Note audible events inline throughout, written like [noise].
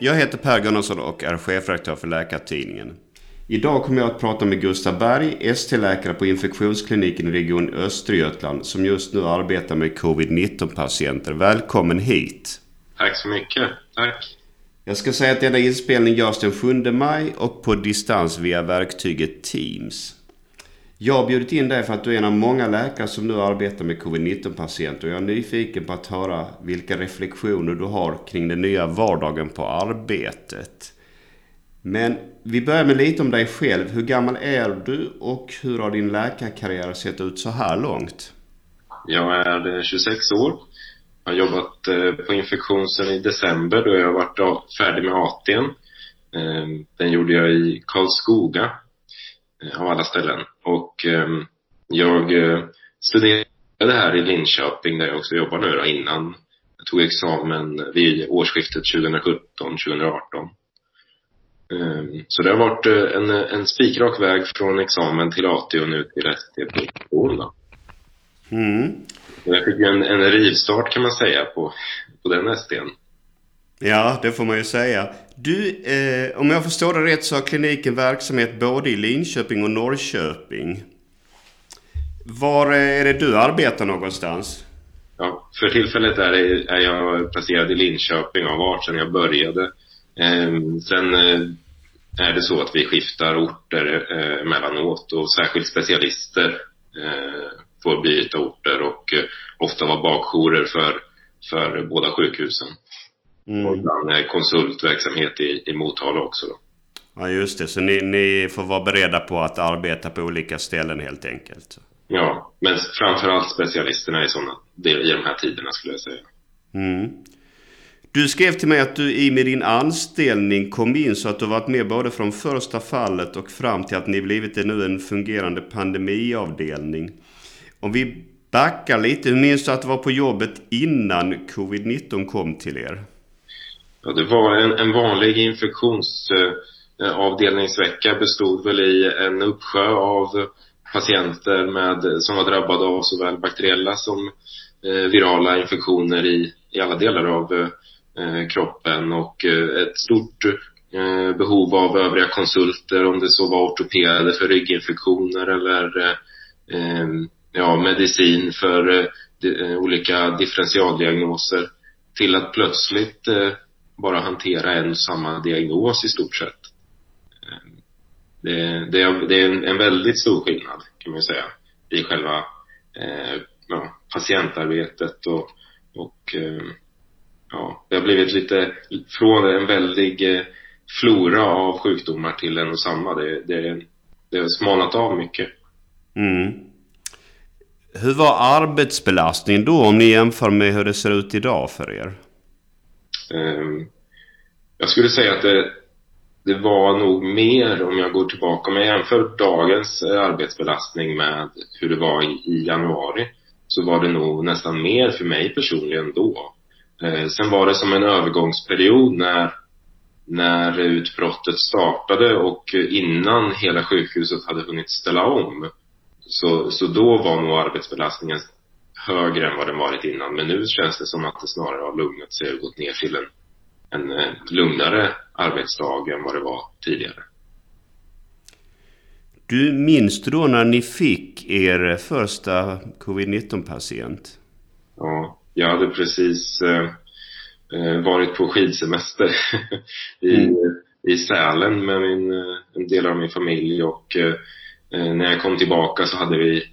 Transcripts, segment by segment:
Jag heter Per Gunnarsson och är chefredaktör för Läkartidningen. Idag kommer jag att prata med Gustav Berg, ST-läkare på infektionskliniken i Region Östergötland som just nu arbetar med covid-19 patienter. Välkommen hit! Tack så mycket. Tack. Jag ska säga att denna inspelning görs den 7 maj och på distans via verktyget Teams. Jag har bjudit in dig för att du är en av många läkare som nu arbetar med covid-19 patienter och jag är nyfiken på att höra vilka reflektioner du har kring den nya vardagen på arbetet. Men vi börjar med lite om dig själv. Hur gammal är du och hur har din läkarkarriär sett ut så här långt? Jag är eh, 26 år. Jag har jobbat eh, på infektion sedan i december då jag varit färdig med AT'n. Ehm, den gjorde jag i Karlskoga eh, av alla ställen. Och ehm, jag eh, studerade här i Linköping där jag också jobbar nu då innan jag tog examen vid årsskiftet 2017-2018. Ehm, så det har varit eh, en, en spikrak väg från examen till AT och nu till ST-produktion då. Mm. Jag fick en, en rivstart kan man säga på, på den STn. Ja, det får man ju säga. Du, eh, om jag förstår det rätt så har kliniken verksamhet både i Linköping och Norrköping. Var eh, är det du arbetar någonstans? Ja, för tillfället är, det, är jag placerad i Linköping och har varit sedan jag började. Eh, sen eh, är det så att vi skiftar orter eh, emellanåt och särskilt specialister eh, får byta orter och eh, ofta vara bakjourer för, för båda sjukhusen. Mm. Och ibland konsultverksamhet i, i Motala också då. Ja just det, så ni, ni får vara beredda på att arbeta på olika ställen helt enkelt? Ja, men framförallt specialisterna i sådana, i de här tiderna skulle jag säga. Mm. Du skrev till mig att du i med din anställning kom in så att du varit med både från första fallet och fram till att ni blivit nu en fungerande pandemiavdelning. Om vi backar lite, hur minns du att du var på jobbet innan covid-19 kom till er? Ja, det var en, en vanlig infektionsavdelningsvecka eh, bestod väl i en uppsjö av patienter med, som var drabbade av såväl bakteriella som eh, virala infektioner i, i alla delar av eh, kroppen och eh, ett stort eh, behov av övriga konsulter om det så var ortopeder för rygginfektioner eller eh, ja, medicin för eh, eh, olika differentialdiagnoser till att plötsligt bara hantera en och samma diagnos i stort sett. Ehm, det, det, är, det är en, en, väldigt stor skillnad kan man säga i själva eh, ja, patientarbetet och, och eh, ja, det har blivit lite från en väldig eh, flora av sjukdomar till en och samma. Det, det, det har smalnat av mycket. Mm. Hur var arbetsbelastningen då om ni jämför med hur det ser ut idag för er? Ehm, jag skulle säga att det, det var nog mer om jag går tillbaka, om jag jämför dagens eh, arbetsbelastning med hur det var i, i januari så var det nog nästan mer för mig personligen då. Eh, sen var det som en övergångsperiod när, när utbrottet startade och innan hela sjukhuset hade hunnit ställa om. Så, så då var nog arbetsbelastningen högre än vad den varit innan. Men nu känns det som att det snarare har lugnat sig och gått ner till en, en eh, lugnare arbetsdag än vad det var tidigare. Du minns du då när ni fick er första covid-19 patient? Ja, jag hade precis eh, eh varit på skidsemester [laughs] i, mm. i Sälen med min, eh, en del av min familj och eh, när jag kom tillbaka så hade vi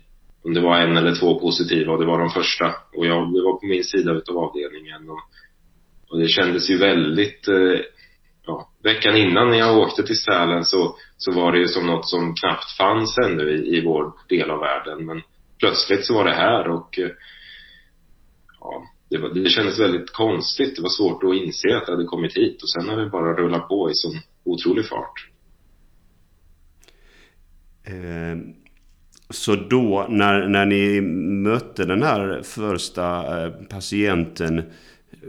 om det var en eller två positiva och det var de första. Och jag, det var på min sida utav avdelningen. Och, och det kändes ju väldigt, eh, ja, veckan innan när jag åkte till Sälen så, så var det ju som något som knappt fanns ännu i, i vår del av världen. Men plötsligt så var det här och eh, ja, det, var, det kändes väldigt konstigt. Det var svårt att inse att det hade kommit hit och sen har det bara rullat på i sån otrolig fart. Eh så då när, när ni mötte den här första eh, patienten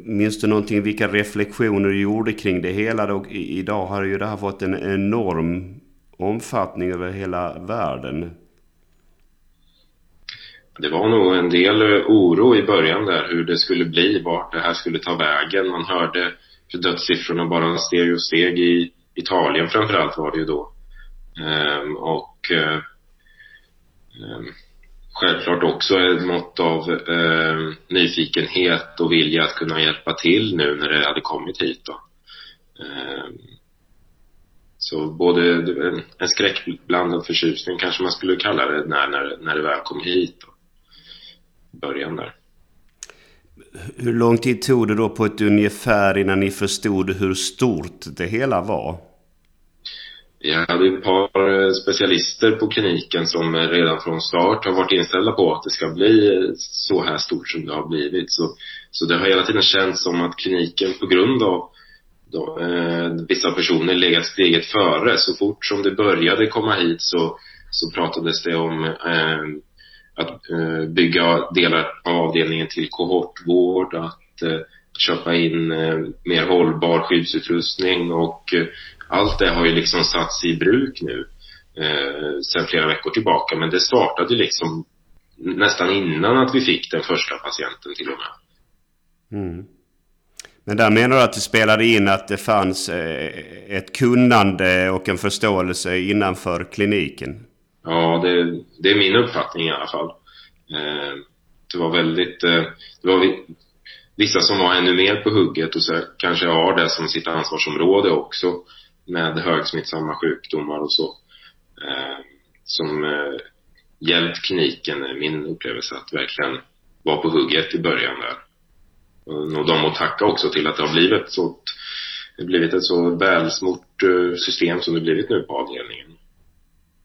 Minns du någonting vilka reflektioner du gjorde kring det hela? Då, idag har ju det här fått en enorm omfattning över hela världen. Det var nog en del eh, oro i början där hur det skulle bli, vart det här skulle ta vägen. Man hörde för dödssiffrorna bara steg och steg i Italien framförallt var det ju då. Ehm, och eh, Ehm, självklart också ett mått av eh, nyfikenhet och vilja att kunna hjälpa till nu när det hade kommit hit då. Eh, så både en, en skräckblandad förtjusning kanske man skulle kalla det när, när, när det väl kom hit. Då. Början där. Hur lång tid tog det då på ett ungefär innan ni förstod hur stort det hela var? Vi hade ett par eh, specialister på kliniken som eh, redan från start har varit inställda på att det ska bli eh, så här stort som det har blivit. Så, så det har hela tiden känts som att kliniken på grund av då, eh, vissa personer legat steget före. Så fort som det började komma hit så, så pratades det om eh, att eh, bygga delar av avdelningen till kohortvård, att eh, köpa in mer hållbar skyddsutrustning och allt det har ju liksom satts i bruk nu eh, sen flera veckor tillbaka. Men det startade liksom nästan innan att vi fick den första patienten till och med. Mm. Men där menar du att det spelade in att det fanns eh, ett kunnande och en förståelse innanför kliniken? Ja, det, det är min uppfattning i alla fall. Eh, det var väldigt, eh, det var vissa som var ännu mer på hugget och så kanske har det som sitt ansvarsområde också med högsmittsamma sjukdomar och så. Eh, som eh, hjälpt kliniken, är min upplevelse, att verkligen vara på hugget i början där. Och de att tacka också till att det har blivit så det har blivit ett så välsmort eh, system som det blivit nu på avdelningen.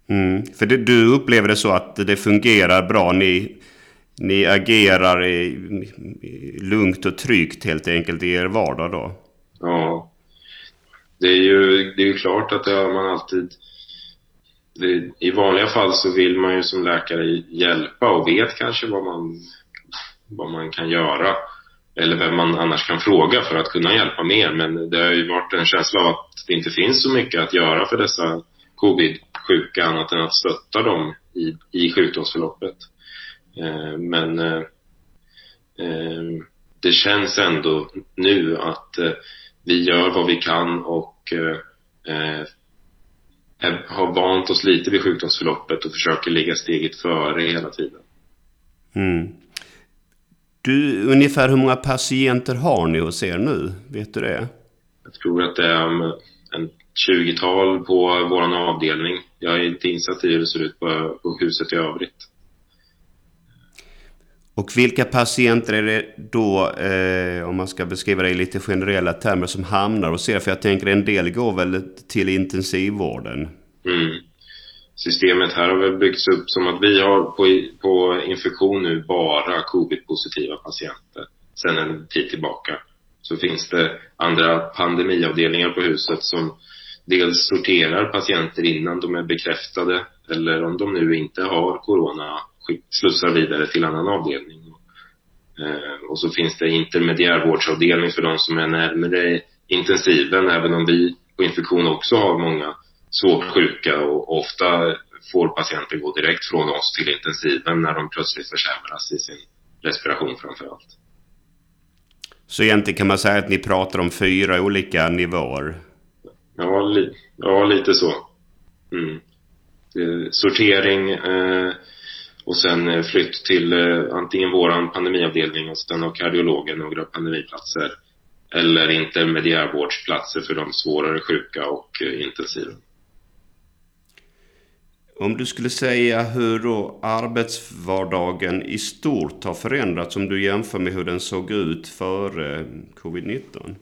Mm. För det, du upplever det så att det fungerar bra? Ni, ni agerar i, i, lugnt och tryggt helt enkelt i er vardag då? Ja, det är ju, det är ju klart att det har man alltid det, I vanliga fall så vill man ju som läkare hjälpa och vet kanske vad man, vad man kan göra. Eller vem man annars kan fråga för att kunna hjälpa mer. Men det har ju varit en känsla av att det inte finns så mycket att göra för dessa covid-sjuka annat än att stötta dem i, i sjukdomsförloppet. Eh, men eh, eh, det känns ändå nu att eh, vi gör vad vi kan och eh, eh, har vant oss lite vid sjukdomsförloppet och försöker ligga steget före hela tiden. Mm. Du, ungefär hur många patienter har ni hos er nu? Vet du det? Jag tror att det är en 20-tal på vår avdelning. Jag är inte insatt i hur det ser ut på, på huset i övrigt. Och vilka patienter är det då, eh, om man ska beskriva det i lite generella termer, som hamnar hos er? För jag tänker en del går väl till intensivvården? Mm. Systemet här har väl byggts upp som att vi har på, på infektion nu bara covid-positiva patienter sen en tid tillbaka. Så finns det andra pandemiavdelningar på huset som dels sorterar patienter innan de är bekräftade eller om de nu inte har corona slussar vidare till annan avdelning. Eh, och så finns det intermediärvårdsavdelning för de som är närmare intensiven, även om vi på infektion också har många svårt sjuka och ofta får patienter gå direkt från oss till intensiven när de plötsligt försämras i sin respiration framför allt. Så egentligen kan man säga att ni pratar om fyra olika nivåer? Ja, li ja lite så. Mm. Sortering, eh, och sen eh, flytt till eh, antingen våran pandemiavdelning och sen har kardiologen några pandemiplatser eller intermediärvårdsplatser för de svårare sjuka och eh, intensiva. Om du skulle säga hur då arbetsvardagen i stort har förändrats om du jämför med hur den såg ut före covid-19?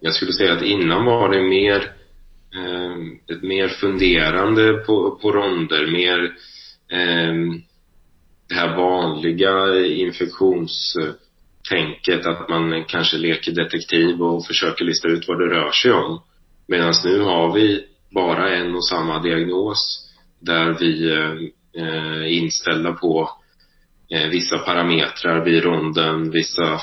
Jag skulle säga att innan var det mer ett mer funderande på, på ronder, mer eh, det här vanliga infektionstänket att man kanske leker detektiv och försöker lista ut vad det rör sig om. Medan nu har vi bara en och samma diagnos där vi eh, är inställda på eh, vissa parametrar vid ronden, vissa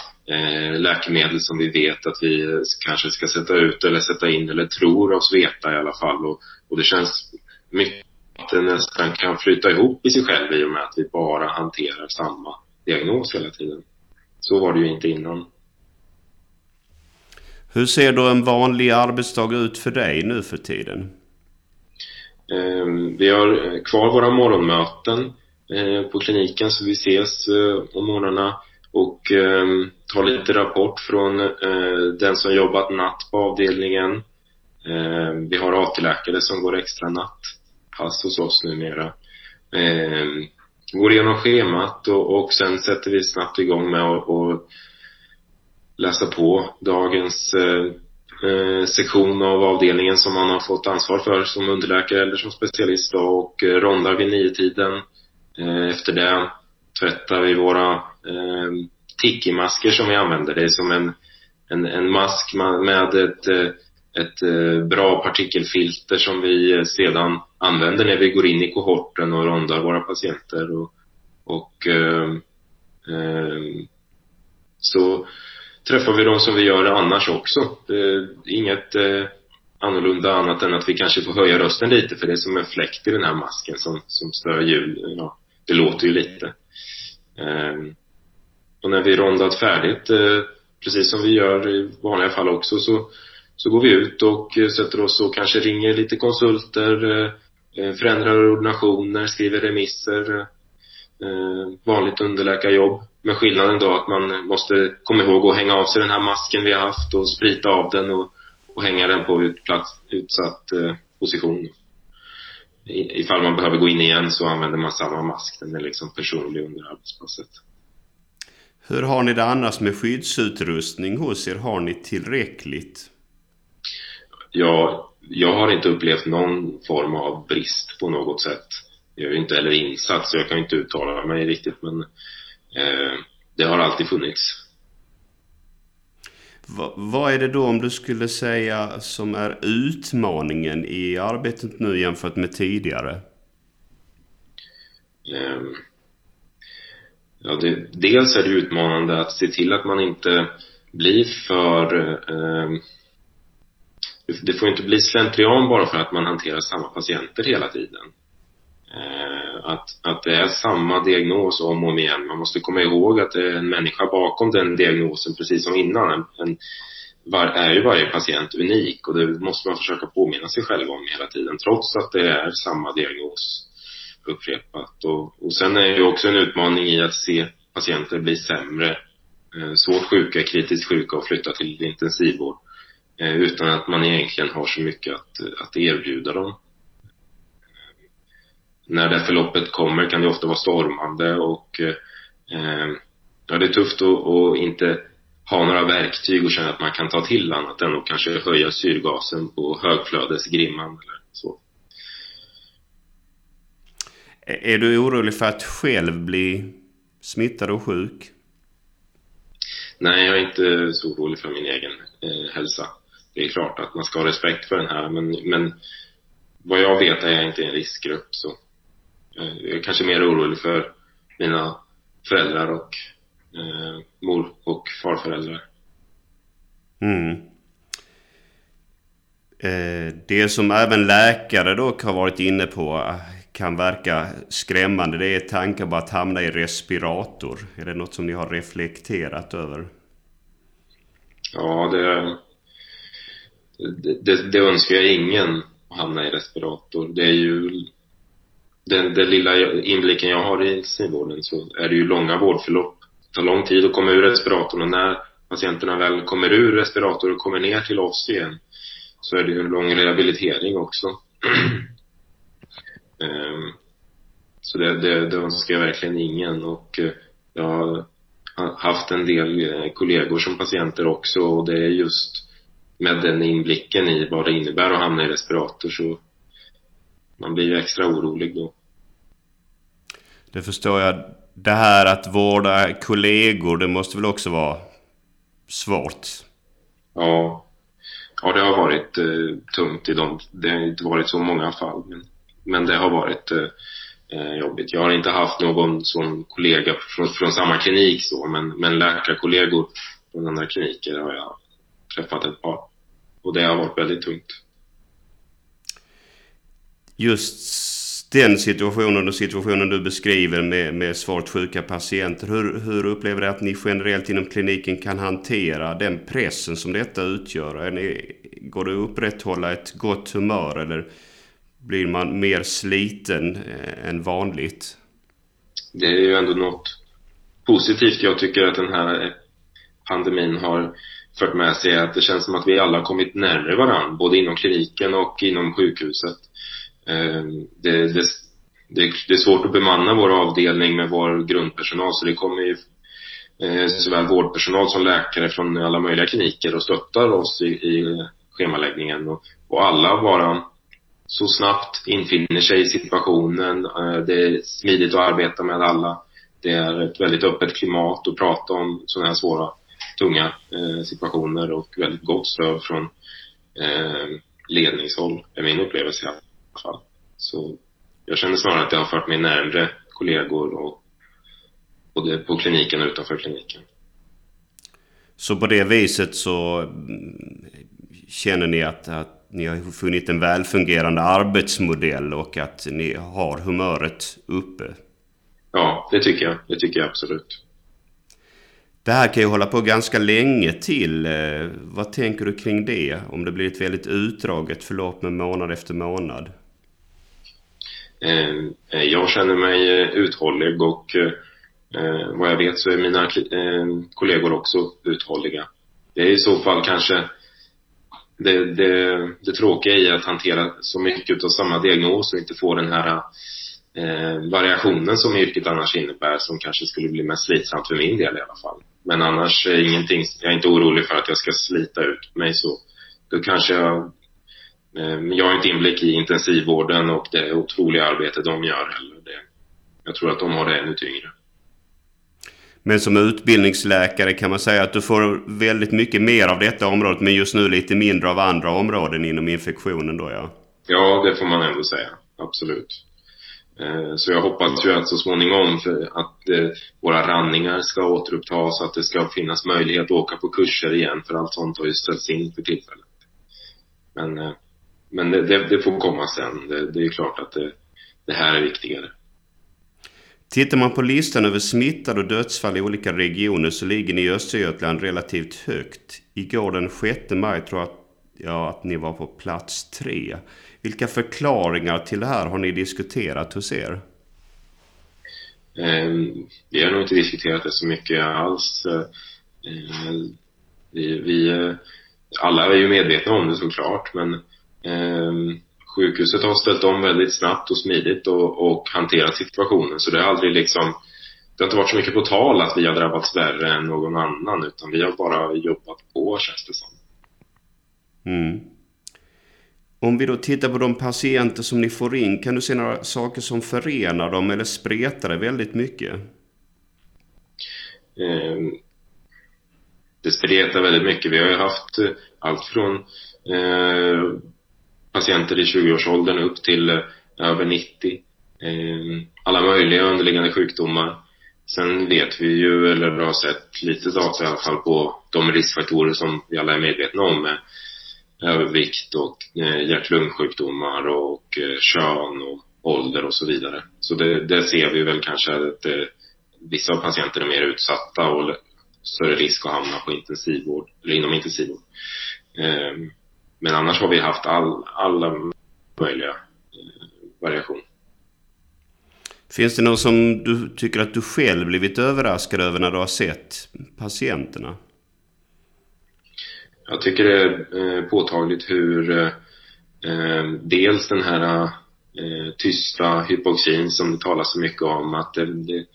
läkemedel som vi vet att vi kanske ska sätta ut eller sätta in eller tror oss veta i alla fall. Och, och det känns mycket att det nästan kan flyta ihop i sig själv i och med att vi bara hanterar samma diagnos hela tiden. Så var det ju inte innan Hur ser då en vanlig arbetsdag ut för dig nu för tiden? Ehm, vi har kvar våra morgonmöten eh, på kliniken så vi ses eh, om morgnarna och ta tar lite rapport från eh, den som jobbat natt på avdelningen. Eh, vi har AT-läkare som går extra nattpass hos oss numera. Eh, går igenom schemat och, och sen sätter vi snabbt igång med att läsa på dagens eh, eh, sektion av avdelningen som man har fått ansvar för som underläkare eller som specialist då, och eh, rondar vid nio-tiden. Eh, efter det tvättar vi våra eh, tiki-masker som vi använder. Det är som en, en, en mask med ett, eh, ett eh, bra partikelfilter som vi eh, sedan använder när vi går in i kohorten och rondar våra patienter. Och, och eh, så träffar vi dem som vi gör annars också. Eh, inget eh, annorlunda annat än att vi kanske får höja rösten lite för det är som en fläkt i den här masken som, som stör ljud. Ja, det låter ju lite. Ehm, och när vi rondat färdigt, eh, precis som vi gör i vanliga fall också, så, så går vi ut och eh, sätter oss och kanske ringer lite konsulter, eh, förändrar ordinationer, skriver remisser, vanligt underläkarjobb. Med skillnaden då att man måste komma ihåg att hänga av sig den här masken vi har haft och sprita av den och, och hänga den på utplats, utsatt position. I, ifall man behöver gå in igen så använder man samma mask. Den är liksom personlig under arbetspasset. Hur har ni det annars med skyddsutrustning hos er? Har ni tillräckligt? Ja, jag har inte upplevt någon form av brist på något sätt. Jag är inte heller insatt så jag kan inte uttala mig riktigt men Eh, det har alltid funnits. Va, vad är det då om du skulle säga som är utmaningen i arbetet nu jämfört med tidigare? Um, ja, det, dels är det utmanande att se till att man inte blir för eh, det får inte bli slentrian bara för att man hanterar samma patienter hela tiden. Eh, att, att det är samma diagnos om och om igen. Man måste komma ihåg att det är en människa bakom den diagnosen precis som innan. En, en, var, är ju varje patient unik och det måste man försöka påminna sig själv om hela tiden trots att det är samma diagnos upprepat. Och, och sen är det ju också en utmaning i att se patienter bli sämre, eh, svårt sjuka, kritiskt sjuka och flytta till intensivvård eh, utan att man egentligen har så mycket att, att erbjuda dem när det förloppet kommer kan det ofta vara stormande och eh, ja, det är tufft att, att inte ha några verktyg och känna att man kan ta till annat än att kanske höja syrgasen på högflödesgrimman eller så. Är du orolig för att själv bli smittad och sjuk? Nej, jag är inte så orolig för min egen eh, hälsa. Det är klart att man ska ha respekt för den här, men, men vad jag vet är jag inte en riskgrupp, så Eh, jag är kanske mer orolig för mina föräldrar och eh, mor och farföräldrar. Mm. Eh, det som även läkare dock har varit inne på kan verka skrämmande. Det är tankar på att hamna i respirator. Är det något som ni har reflekterat över? Ja, det, det, det, det önskar jag ingen att hamna i respirator. Det är ju den, den lilla inblicken jag har i intensivvården så är det ju långa vårdförlopp. Det tar lång tid att komma ur respiratorn och när patienterna väl kommer ur respiratorn och kommer ner till oss igen så är det ju en lång rehabilitering också. [clears throat] um, så det, det, det önskar jag verkligen ingen och uh, jag har haft en del uh, kollegor som patienter också och det är just med den inblicken i vad det innebär att hamna i respirator så man blir ju extra orolig då. Det förstår jag. Det här att vårda kollegor, det måste väl också vara svårt? Ja. Ja, det har varit eh, tungt i dem. Det har inte varit så många fall. Men, men det har varit eh, eh, jobbigt. Jag har inte haft någon sån kollega från, från samma klinik så, men, men läkarkollegor från andra kliniker har jag träffat ett par. Och det har varit väldigt tungt. Just den situationen och situationen du beskriver med, med svårt sjuka patienter. Hur, hur upplever du att ni generellt inom kliniken kan hantera den pressen som detta utgör? Är ni, går det att upprätthålla ett gott humör eller blir man mer sliten eh, än vanligt? Det är ju ändå något positivt jag tycker att den här pandemin har fört med sig att det känns som att vi alla har kommit närmare varandra, både inom kliniken och inom sjukhuset. Eh, det, det, det, det är svårt att bemanna vår avdelning med vår grundpersonal så det kommer ju eh, såväl vårdpersonal som läkare från alla möjliga kliniker och stöttar oss i, i schemaläggningen och, och alla bara så snabbt infinner sig i situationen. Eh, det är smidigt att arbeta med alla. Det är ett väldigt öppet klimat att prata om sådana här svåra, tunga eh, situationer och väldigt gott stöd från eh, ledningshåll, är min upplevelse i alla fall. Så jag känner snarare att det har fört mig närmre kollegor och både på kliniken och utanför kliniken. Så på det viset så mm, känner ni att, att ni har funnit en välfungerande arbetsmodell och att ni har humöret uppe? Ja, det tycker jag. Det tycker jag absolut. Det här kan ju hålla på ganska länge till. Eh, vad tänker du kring det? Om det blir ett väldigt utdraget förlopp med månad efter månad? Eh, jag känner mig eh, uthållig och vad jag vet så är mina kollegor också uthålliga. Det är i så fall kanske det, det, det tråkiga i att hantera så mycket av samma diagnos och inte få den här eh, variationen som yrket annars innebär som kanske skulle bli mest slitsamt för min del i alla fall. Men annars är ingenting, jag är inte orolig för att jag ska slita ut mig så. Då kanske jag, eh, jag har inte inblick i intensivvården och det otroliga arbete de gör heller. Det, jag tror att de har det ännu tyngre. Men som utbildningsläkare kan man säga att du får väldigt mycket mer av detta området men just nu lite mindre av andra områden inom infektionen då ja? Ja, det får man ändå säga. Absolut. Eh, så jag hoppas ju att så småningom för att eh, våra ranningar ska återupptas, att det ska finnas möjlighet att åka på kurser igen, för allt sånt har ju ställts in för tillfället. Men, eh, men det, det, det får komma sen. Det, det är klart att det, det här är viktigare. Tittar man på listan över smittade och dödsfall i olika regioner så ligger ni i Östergötland relativt högt. Igår den 6 maj tror jag att, ja, att ni var på plats tre. Vilka förklaringar till det här har ni diskuterat hos er? Ehm, vi har nog inte diskuterat det så mycket alls. Ehm, vi, vi eh, alla är ju medvetna om det såklart, men ehm, sjukhuset har ställt om väldigt snabbt och smidigt och, och hanterat situationen, så det har aldrig liksom det har inte varit så mycket på tal att vi har drabbats värre än någon annan, utan vi har bara jobbat på, känns det som. Mm. Om vi då tittar på de patienter som ni får in, kan du se några saker som förenar dem eller spretar det väldigt mycket? Eh, det spretar väldigt mycket. Vi har ju haft eh, allt från eh, patienter i 20-årsåldern upp till eh, över 90. Ehm, alla möjliga underliggande sjukdomar. Sen vet vi ju, eller har sett lite data i alla fall på de riskfaktorer som vi alla är medvetna om med övervikt och eh, hjärt-lungsjukdomar och kön och ålder och så vidare. Så det, det ser vi väl kanske att det, vissa patienter är mer utsatta och större risk att hamna på intensivvård, eller inom intensivvård. Ehm, men annars har vi haft all, alla möjliga eh, variationer. Finns det något som du tycker att du själv blivit överraskad över när du har sett patienterna? Jag tycker det är eh, påtagligt hur eh, dels den här tysta hypoxin som det talas så mycket om att det, det,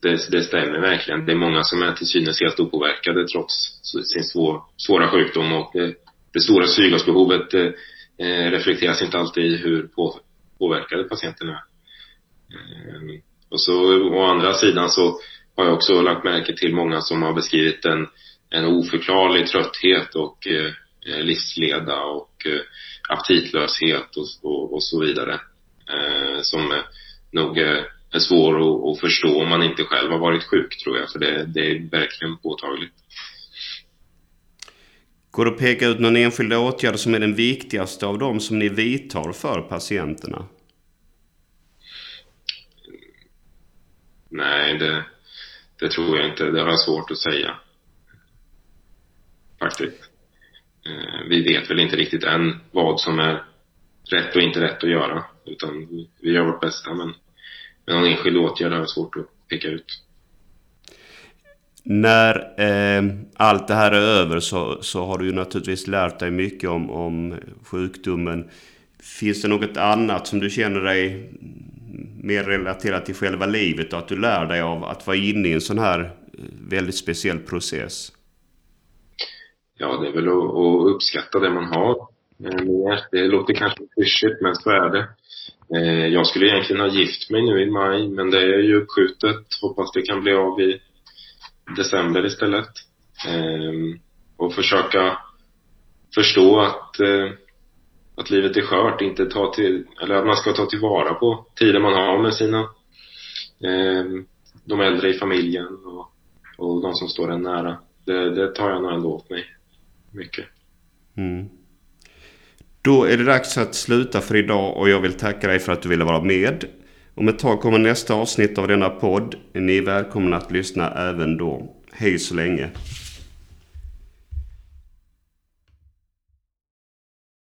det, det stämmer verkligen. Det är många som är till synes helt opåverkade trots sin svår, svåra sjukdom och det, det stora syrgasbehovet eh, eh, reflekteras inte alltid i hur på, påverkade patienterna är. Eh, och så å andra sidan så har jag också lagt märke till många som har beskrivit en en oförklarlig trötthet och eh, eh livsleda och eh, aptitlöshet och, och, och så vidare. Ehm, eh, som nog är, är svår att, att, förstå om man inte själv har varit sjuk tror jag, för det, det är verkligen påtagligt. Går det att peka ut någon enskild åtgärd som är den viktigaste av dem som ni vidtar för patienterna? Nej, det, det tror jag inte. Det är svårt att säga. Faktiskt. Eh, vi vet väl inte riktigt än vad som är rätt och inte rätt att göra. Utan vi gör vårt bästa, men, någon enskild åtgärd har jag svårt att peka ut. När eh, allt det här är över så, så har du ju naturligtvis lärt dig mycket om, om sjukdomen. Finns det något annat som du känner dig mer relaterat till själva livet och att du lär dig av att vara inne i en sån här eh, väldigt speciell process? Ja, det är väl att, att uppskatta det man har eh, mer. Det låter kanske klyschigt, men så är det. Eh, jag skulle egentligen ha gift mig nu i maj, men det är ju uppskjutet. Hoppas det kan bli av i december istället. Eh, och försöka förstå att, eh, att livet är skört, inte ta till, eller att man ska ta tillvara på tiden man har med sina, eh, de äldre i familjen och, och de som står en nära. Det, det tar jag nog ändå åt mig mycket. Mm. Då är det dags att sluta för idag och jag vill tacka dig för att du ville vara med. Om ett tag kommer nästa avsnitt av denna podd. Ni är välkomna att lyssna även då. Hej så länge!